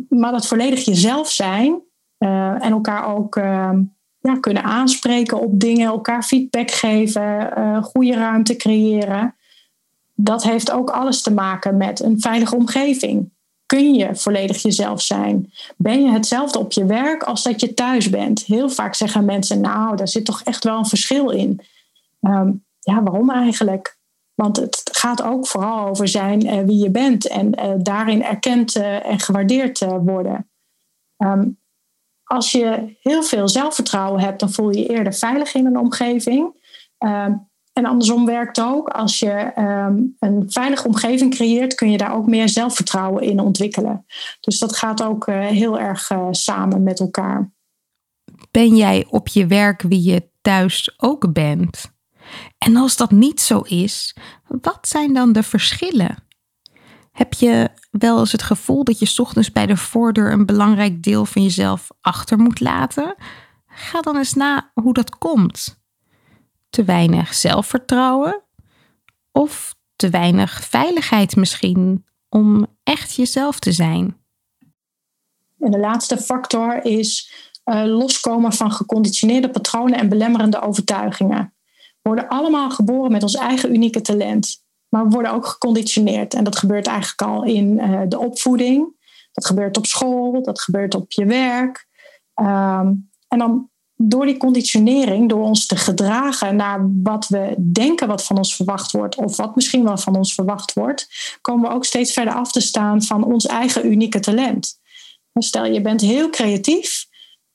C: Maar dat volledig jezelf zijn uh, en elkaar ook uh, ja, kunnen aanspreken op dingen, elkaar feedback geven, uh, goede ruimte creëren. Dat heeft ook alles te maken met een veilige omgeving. Kun je volledig jezelf zijn? Ben je hetzelfde op je werk als dat je thuis bent? Heel vaak zeggen mensen, nou, daar zit toch echt wel een verschil in. Um, ja, waarom eigenlijk? Want het gaat ook vooral over zijn uh, wie je bent en uh, daarin erkend uh, en gewaardeerd worden. Um, als je heel veel zelfvertrouwen hebt, dan voel je je eerder veilig in een omgeving. Um, en andersom werkt ook. Als je um, een veilige omgeving creëert, kun je daar ook meer zelfvertrouwen in ontwikkelen. Dus dat gaat ook uh, heel erg uh, samen met elkaar.
B: Ben jij op je werk wie je thuis ook bent? En als dat niet zo is, wat zijn dan de verschillen? Heb je wel eens het gevoel dat je ochtends bij de voordeur een belangrijk deel van jezelf achter moet laten? Ga dan eens na hoe dat komt te weinig zelfvertrouwen of te weinig veiligheid misschien om echt jezelf te zijn.
C: En de laatste factor is uh, loskomen van geconditioneerde patronen en belemmerende overtuigingen. We worden allemaal geboren met ons eigen unieke talent, maar we worden ook geconditioneerd. En dat gebeurt eigenlijk al in uh, de opvoeding, dat gebeurt op school, dat gebeurt op je werk. Um, en dan door die conditionering, door ons te gedragen naar wat we denken wat van ons verwacht wordt, of wat misschien wel van ons verwacht wordt, komen we ook steeds verder af te staan van ons eigen unieke talent. Stel, je bent heel creatief,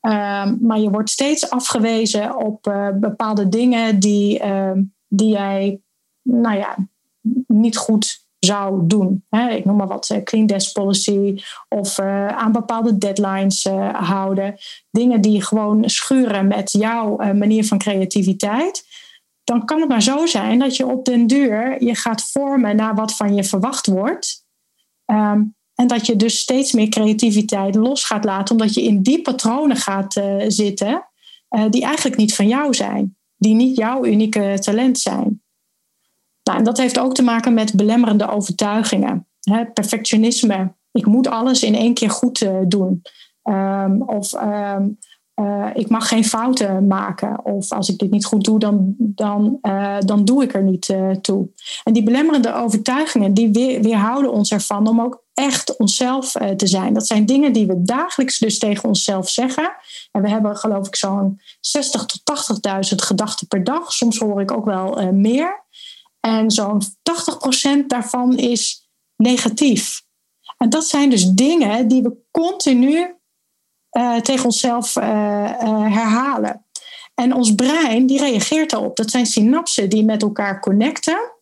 C: uh, maar je wordt steeds afgewezen op uh, bepaalde dingen die, uh, die jij nou ja, niet goed zou doen. Ik noem maar wat, eh, clean desk policy of eh, aan bepaalde deadlines eh, houden. Dingen die gewoon schuren met jouw manier van creativiteit. Dan kan het maar zo zijn dat je op den duur je gaat vormen naar wat van je verwacht wordt. Ehm, en dat je dus steeds meer creativiteit los gaat laten, omdat je in die patronen gaat zitten die eigenlijk niet van jou zijn, die niet jouw unieke talent zijn. En dat heeft ook te maken met belemmerende overtuigingen. Hè, perfectionisme. Ik moet alles in één keer goed uh, doen. Um, of um, uh, ik mag geen fouten maken. Of als ik dit niet goed doe, dan, dan, uh, dan doe ik er niet toe. En die belemmerende overtuigingen, die weer, weerhouden ons ervan om ook echt onszelf te zijn. Dat zijn dingen die we dagelijks dus tegen onszelf zeggen. En we hebben geloof ik zo'n 60 tot 80.000 gedachten per dag. Soms hoor ik ook wel meer. En zo'n 80% daarvan is negatief. En dat zijn dus dingen die we continu uh, tegen onszelf uh, uh, herhalen. En ons brein die reageert daarop. Dat zijn synapsen die met elkaar connecten.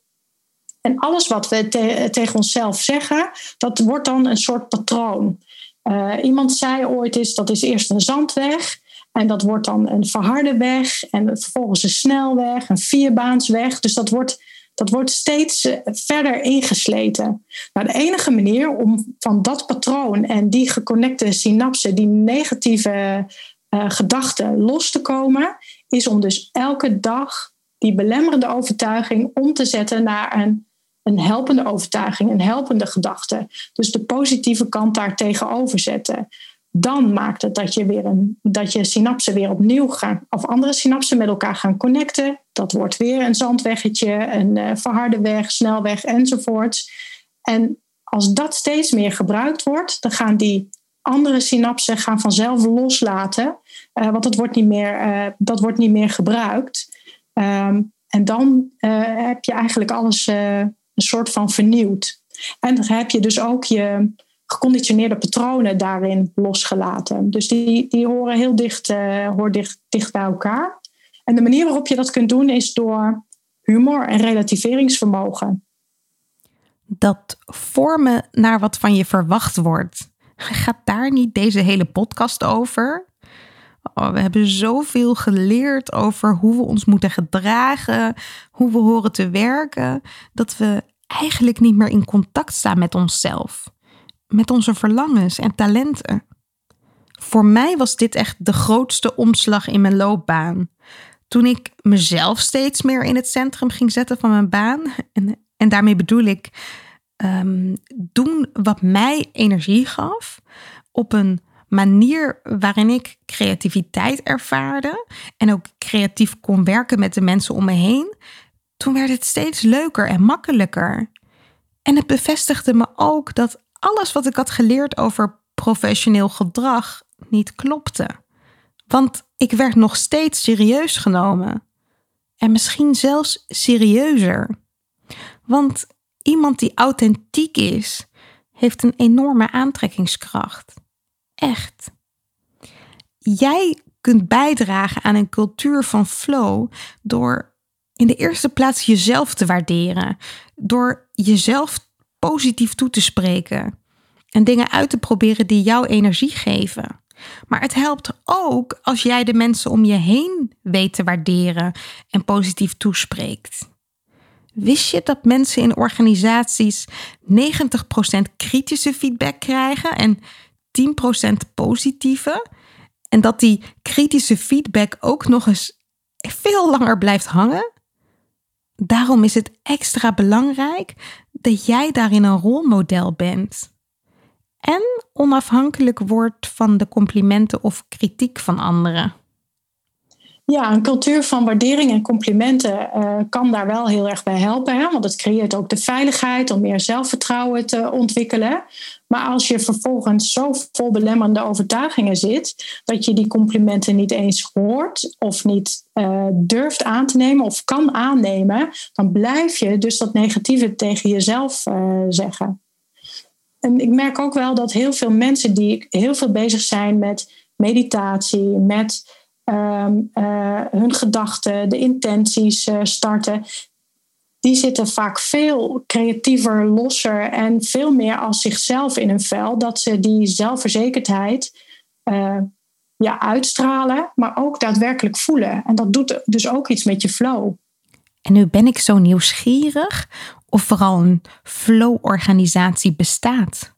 C: En alles wat we te tegen onszelf zeggen, dat wordt dan een soort patroon. iemand zei ooit eens, dat is eerst een zandweg. En dat wordt dan een verharde weg. En vervolgens een snelweg, een vierbaansweg. Dus dat wordt dat wordt steeds eh, verder ingesleten. Nou, de enige manier om van dat patroon en die geconnecte synapsen, die negatieve uh, gedachten los te komen, is om dus elke dag die belemmerende overtuiging om te zetten naar een, een helpende overtuiging, een helpende gedachte. Dus de positieve kant daar tegenover zetten dan maakt het dat je, weer een, dat je synapsen weer opnieuw gaan, of andere synapsen met elkaar gaan connecten. Dat wordt weer een zandweggetje, een uh, verharde weg, snelweg enzovoort. En als dat steeds meer gebruikt wordt, dan gaan die andere synapsen gaan vanzelf loslaten, uh, want dat wordt niet meer, uh, dat wordt niet meer gebruikt. Um, en dan heb je eigenlijk alles een soort van vernieuwd. En dan heb je dus ook je, geconditioneerde patronen daarin losgelaten. Dus die, die horen heel dicht, uh, dicht, dicht bij elkaar. En de manier waarop je dat kunt doen is door humor en relativeringsvermogen.
B: Dat vormen naar wat van je verwacht wordt. Gaat daar niet deze hele podcast over? Oh, we hebben zoveel geleerd over hoe we ons moeten gedragen, hoe we horen te werken, dat we eigenlijk niet meer in contact staan met onszelf met onze verlangens en talenten. Voor mij was dit echt de grootste omslag in mijn loopbaan. Toen ik mezelf steeds meer in het centrum ging zetten van mijn baan. En, en daarmee bedoel ik um, doen wat mij energie gaf. Op een manier waarin ik creativiteit ervaarde. En ook creatief kon werken met de mensen om me heen. Toen werd het steeds leuker en makkelijker. En het bevestigde me ook dat alles wat ik had geleerd over professioneel gedrag niet klopte. Want ik werd nog steeds serieus genomen. En misschien zelfs serieuzer. Want iemand die authentiek is, heeft een enorme aantrekkingskracht. Echt. Jij kunt bijdragen aan een cultuur van flow door in de eerste plaats jezelf te waarderen, door jezelf positief toe te spreken en dingen uit te proberen die jouw energie geven. Maar het helpt ook als jij de mensen om je heen weet te waarderen en positief toespreekt. Wist je dat mensen in organisaties 90% kritische feedback krijgen en 10% positieve? En dat die kritische feedback ook nog eens veel langer blijft hangen? Daarom is het extra belangrijk dat jij daarin een rolmodel bent. En onafhankelijk wordt van de complimenten of kritiek van anderen.
C: Ja, een cultuur van waardering en complimenten uh, kan daar wel heel erg bij helpen. Hè? Want het creëert ook de veiligheid om meer zelfvertrouwen te ontwikkelen. Maar als je vervolgens zo vol belemmerende overtuigingen zit, dat je die complimenten niet eens hoort of niet uh, durft aan te nemen of kan aannemen, dan blijf je dus dat negatieve tegen jezelf uh, zeggen. En ik merk ook wel dat heel veel mensen die heel veel bezig zijn met meditatie, met um, uh, hun gedachten, de intenties uh, starten, die zitten vaak veel creatiever, losser en veel meer als zichzelf in hun vel. Dat ze die zelfverzekerdheid uh, ja, uitstralen, maar ook daadwerkelijk voelen. En dat doet dus ook iets met je flow.
B: En nu ben ik zo nieuwsgierig of vooral een flow-organisatie bestaat.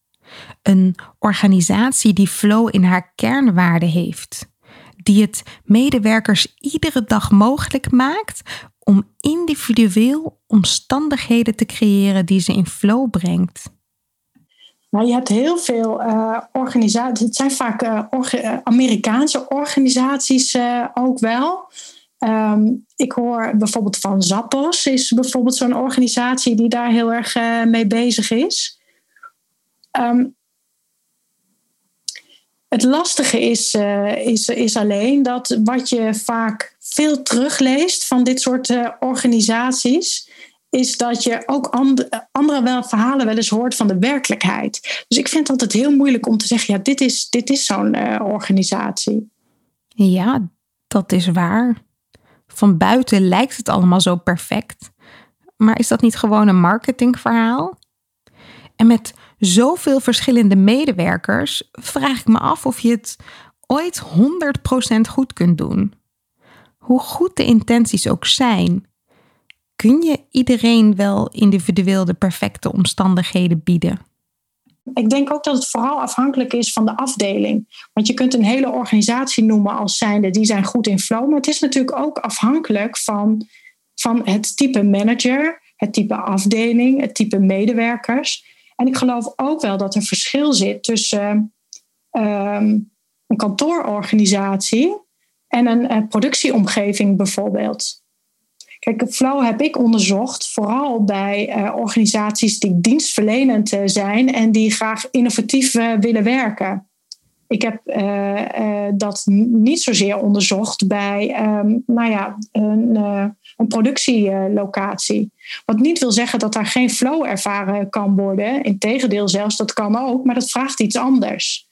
B: Een organisatie die flow in haar kernwaarde heeft die het medewerkers iedere dag mogelijk maakt om individueel omstandigheden te creëren die ze in flow brengt?
C: Nou, je hebt heel veel uh, organisaties. Het zijn vaak uh, orga Amerikaanse organisaties ook wel. Um, ik hoor bijvoorbeeld van Zappos, is bijvoorbeeld zo'n organisatie die daar heel erg mee bezig is. Um, het lastige is, uh, is, is alleen dat wat je vaak veel terugleest van dit soort uh, organisaties, is dat je ook andere wel, verhalen wel eens hoort van de werkelijkheid. Dus ik vind het altijd heel moeilijk om te zeggen, ja, dit is, dit is zo'n uh, organisatie.
B: Ja, dat is waar. Van buiten lijkt het allemaal zo perfect. Maar is dat niet gewoon een marketingverhaal? En met zoveel verschillende medewerkers vraag ik me af of je het ooit 100% goed kunt doen. Hoe goed de intenties ook zijn, kun je iedereen wel individueel de perfecte omstandigheden bieden?
C: Ik denk ook dat het vooral afhankelijk is van de afdeling. Want je kunt een hele organisatie noemen als zijnde die zijn goed in flow. Maar het is natuurlijk ook afhankelijk van, van het type manager, het type afdeling, het type medewerkers. En ik geloof ook wel dat er verschil zit tussen ehm, een kantoororganisatie en een, een productieomgeving bijvoorbeeld. Kijk, Flow heb ik onderzocht, vooral bij uh, organisaties die dienstverlenend uh, zijn en die graag innovatief willen werken. Ik heb dat niet zozeer onderzocht bij um, nou ja, een, een productielocatie. Wat niet wil zeggen dat daar geen flow ervaren kan worden. Integendeel zelfs, dat kan ook, maar dat vraagt iets anders.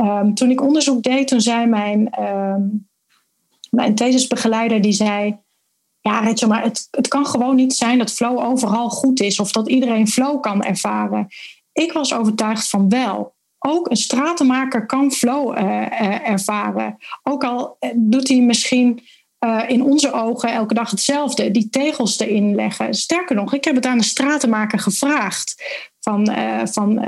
C: Um, toen ik onderzoek deed, toen zei mijn, um, mijn thesisbegeleider, die zei ja, Rachel, maar het, het kan gewoon niet zijn dat flow overal goed is of dat iedereen flow kan ervaren. Ik was overtuigd van wel. Ook een stratenmaker kan flow uh, ervaren. Ook al eh, doet hij misschien in onze ogen elke dag hetzelfde, die tegels erin leggen. Sterker nog, ik heb het aan een stratenmaker gevraagd. Van, van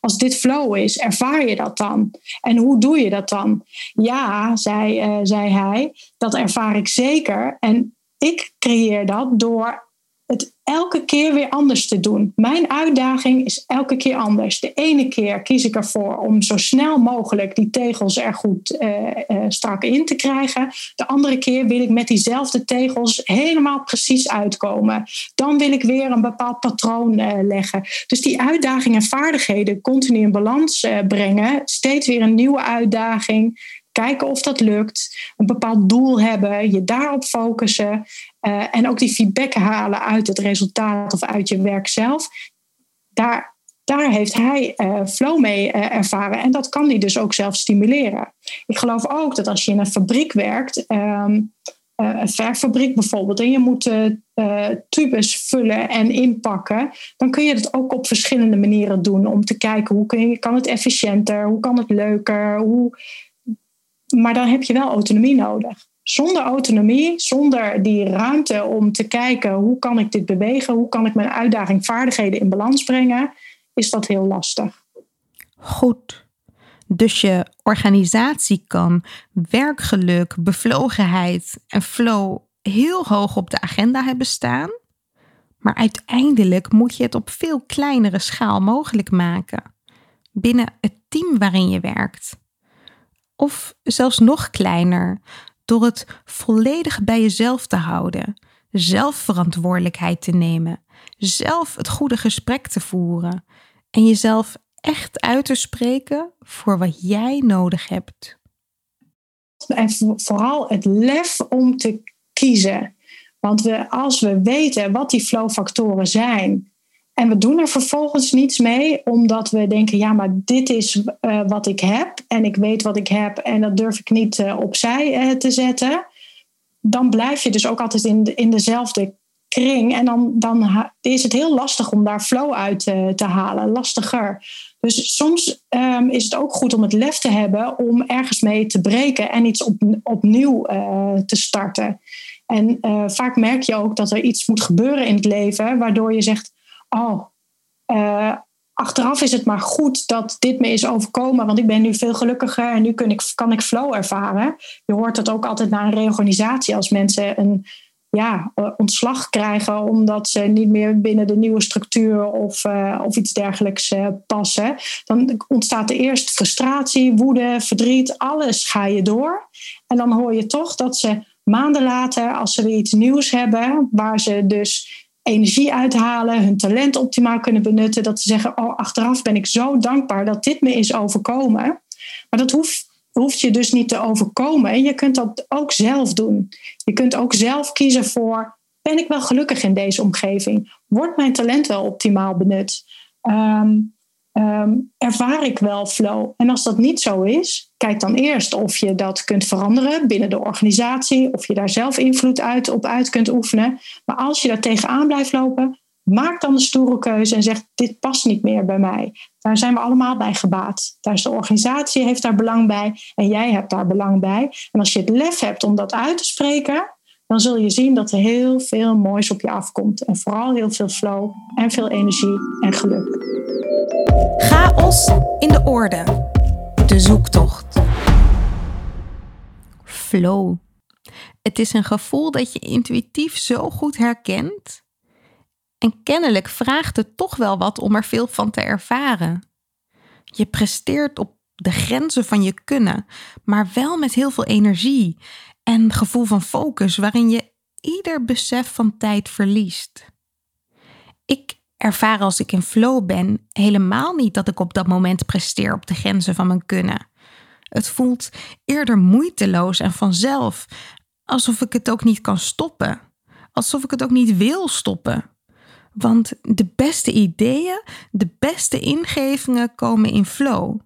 C: als dit flow is, ervaar je dat dan? En hoe doe je dat dan? Ja, zei, zei hij, dat ervaar ik zeker. En ik creëer dat door elke keer weer anders te doen. Mijn uitdaging is elke keer anders. De ene keer kies ik ervoor om zo snel mogelijk die tegels er goed uh, uh, strak in te krijgen. De andere keer wil ik met diezelfde tegels helemaal precies uitkomen. Dan wil ik weer een bepaald patroon uh, leggen. Dus die uitdagingen en vaardigheden continu in balans brengen. Steeds weer een nieuwe uitdaging kijken of dat lukt, een bepaald doel hebben, je daarop focussen uh, en ook die feedback halen uit het resultaat of uit je werk zelf. Daar, daar heeft hij uh, flow mee uh, ervaren en dat kan hij dus ook zelf stimuleren. Ik geloof ook dat als je in een fabriek werkt, um, een verfabriek bijvoorbeeld, en je moet tubes vullen en inpakken, dan kun je dat ook op verschillende manieren doen om te kijken hoe kun je, kan het efficiënter, hoe kan het leuker, hoe maar dan heb je wel autonomie nodig. Zonder autonomie, zonder die ruimte om te kijken hoe kan ik dit bewegen, hoe kan ik mijn uitdaging, vaardigheden in balans brengen, is dat heel lastig.
B: Goed. Dus je organisatie kan werkgeluk, bevlogenheid en flow heel hoog op de agenda hebben staan. Maar uiteindelijk moet je het op veel kleinere schaal mogelijk maken. Binnen het team waarin je werkt. Of zelfs nog kleiner, door het volledig bij jezelf te houden, zelf verantwoordelijkheid te nemen, zelf het goede gesprek te voeren en jezelf echt uit te spreken voor wat jij nodig hebt.
C: En vooral het lef om te kiezen. Want we, als we weten wat die flowfactoren zijn en we doen er vervolgens niets mee, omdat we denken: ja, maar dit is uh, wat ik heb en ik weet wat ik heb en dat durf ik niet uh, opzij uh, te zetten. Dan blijf je dus ook altijd in, in dezelfde kring. En dan, dan is het heel lastig om daar flow uit te halen. Lastiger. Dus soms um, is het ook goed om het lef te hebben om ergens mee te breken en iets op, opnieuw te starten. En vaak merk je ook dat er iets moet gebeuren in het leven, waardoor je zegt oh, uh, achteraf is het maar goed dat dit me is overkomen, want ik ben nu veel gelukkiger en nu kan ik, kan ik flow ervaren. Je hoort dat ook altijd na een reorganisatie als mensen een ja, ontslag krijgen omdat ze niet meer binnen de nieuwe structuur of, uh, of iets dergelijks passen. Dan ontstaat er eerst frustratie, woede, verdriet, alles ga je door. En dan hoor je toch dat ze maanden later, als ze weer iets nieuws hebben, waar ze dus energie uithalen, hun talent optimaal kunnen benutten. Dat ze zeggen, oh, achteraf ben ik zo dankbaar dat dit me is overkomen. Maar dat hoeft, hoeft je dus niet te overkomen. En je kunt dat ook zelf doen. Je kunt ook zelf kiezen voor Ben ik wel gelukkig in deze omgeving? Wordt mijn talent wel optimaal benut? Ehm, ervaar ik wel flow? En als dat niet zo is, kijk dan eerst of je dat kunt veranderen binnen de organisatie, of je daar zelf invloed uit, op uit kunt oefenen. Maar als je daar tegenaan blijft lopen, maak dan een stoere keuze en zeg: Dit past niet meer bij mij. Daar zijn we allemaal bij gebaat. Daar is de organisatie heeft daar belang bij en jij hebt daar belang bij. En als je het lef hebt om dat uit te spreken, dan zul je zien dat er heel veel moois op je afkomt. En vooral heel veel flow en veel energie en geluk.
B: Chaos in de orde. De zoektocht. Flow. Het is een gevoel dat je intuïtief zo goed herkent. En kennelijk vraagt het toch wel wat om er veel van te ervaren. Je presteert op de grenzen van je kunnen, maar wel met heel veel energie en gevoel van focus, waarin je ieder besef van tijd verliest. Ervaar als ik in flow ben helemaal niet dat ik op dat moment presteer op de grenzen van mijn kunnen. Het voelt eerder moeiteloos en vanzelf, alsof ik het ook niet kan stoppen, alsof ik het ook niet wil stoppen. Want de beste ideeën, de beste ingevingen komen in flow.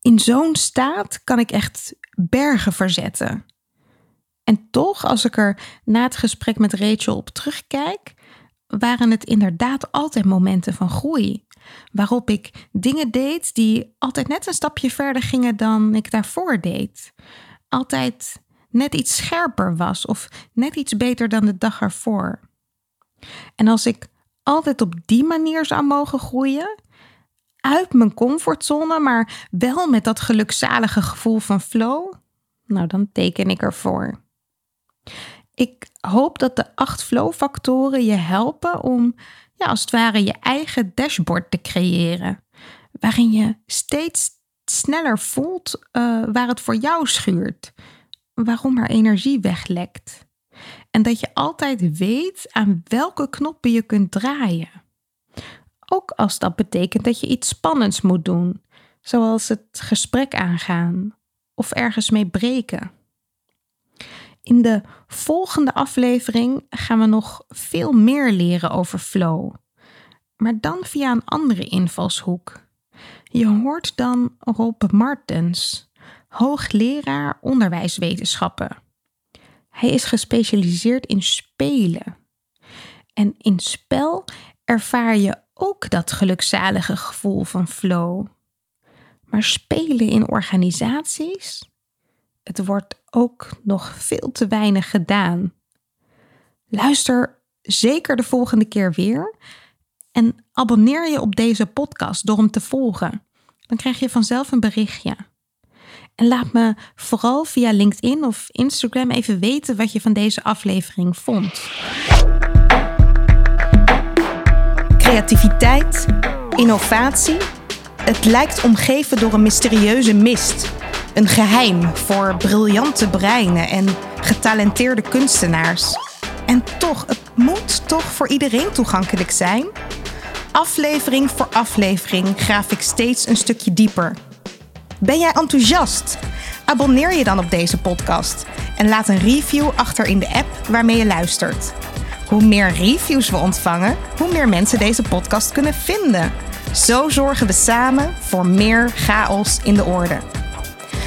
B: In zo'n staat kan ik echt bergen verzetten. En toch, als ik er na het gesprek met Rachel op terugkijk, waren het inderdaad altijd momenten van groei. Waarop ik dingen deed die altijd net een stapje verder gingen dan ik daarvoor deed. Altijd net iets scherper was of net iets beter dan de dag ervoor. En als ik altijd op die manier zou mogen groeien, uit mijn comfortzone, maar wel met dat gelukzalige gevoel van flow, nou dan teken ik ervoor. Ik hoop dat de acht flow-factoren je helpen om, ja, als het ware, je eigen dashboard te creëren. Waarin je steeds sneller voelt uh, waar het voor jou schuurt. Waarom er energie weglekt. En dat je altijd weet aan welke knoppen je kunt draaien. Ook als dat betekent dat je iets spannends moet doen, zoals het gesprek aangaan of ergens mee breken. In de volgende aflevering gaan we nog veel meer leren over flow, maar dan via een andere invalshoek. Je hoort dan Rob Martens, hoogleraar onderwijswetenschappen. Hij is gespecialiseerd in spelen. En in spel ervaar je ook dat gelukzalige gevoel van flow. Maar spelen in organisaties, het wordt ook nog veel te weinig gedaan. Luister zeker de volgende keer weer en abonneer je op deze podcast door hem te volgen. Dan krijg je vanzelf een berichtje. En laat me vooral via LinkedIn of Instagram even weten wat je van deze aflevering vond. Creativiteit, innovatie. Het lijkt omgeven door een mysterieuze mist. Een geheim voor briljante breinen en getalenteerde kunstenaars. En toch, het moet toch voor iedereen toegankelijk zijn? Aflevering voor aflevering graaf ik steeds een stukje dieper. Ben jij enthousiast? Abonneer je dan op deze podcast en laat een review achter in de app waarmee je luistert. Hoe meer reviews we ontvangen, hoe meer mensen deze podcast kunnen vinden. Zo zorgen we samen voor meer chaos in de orde.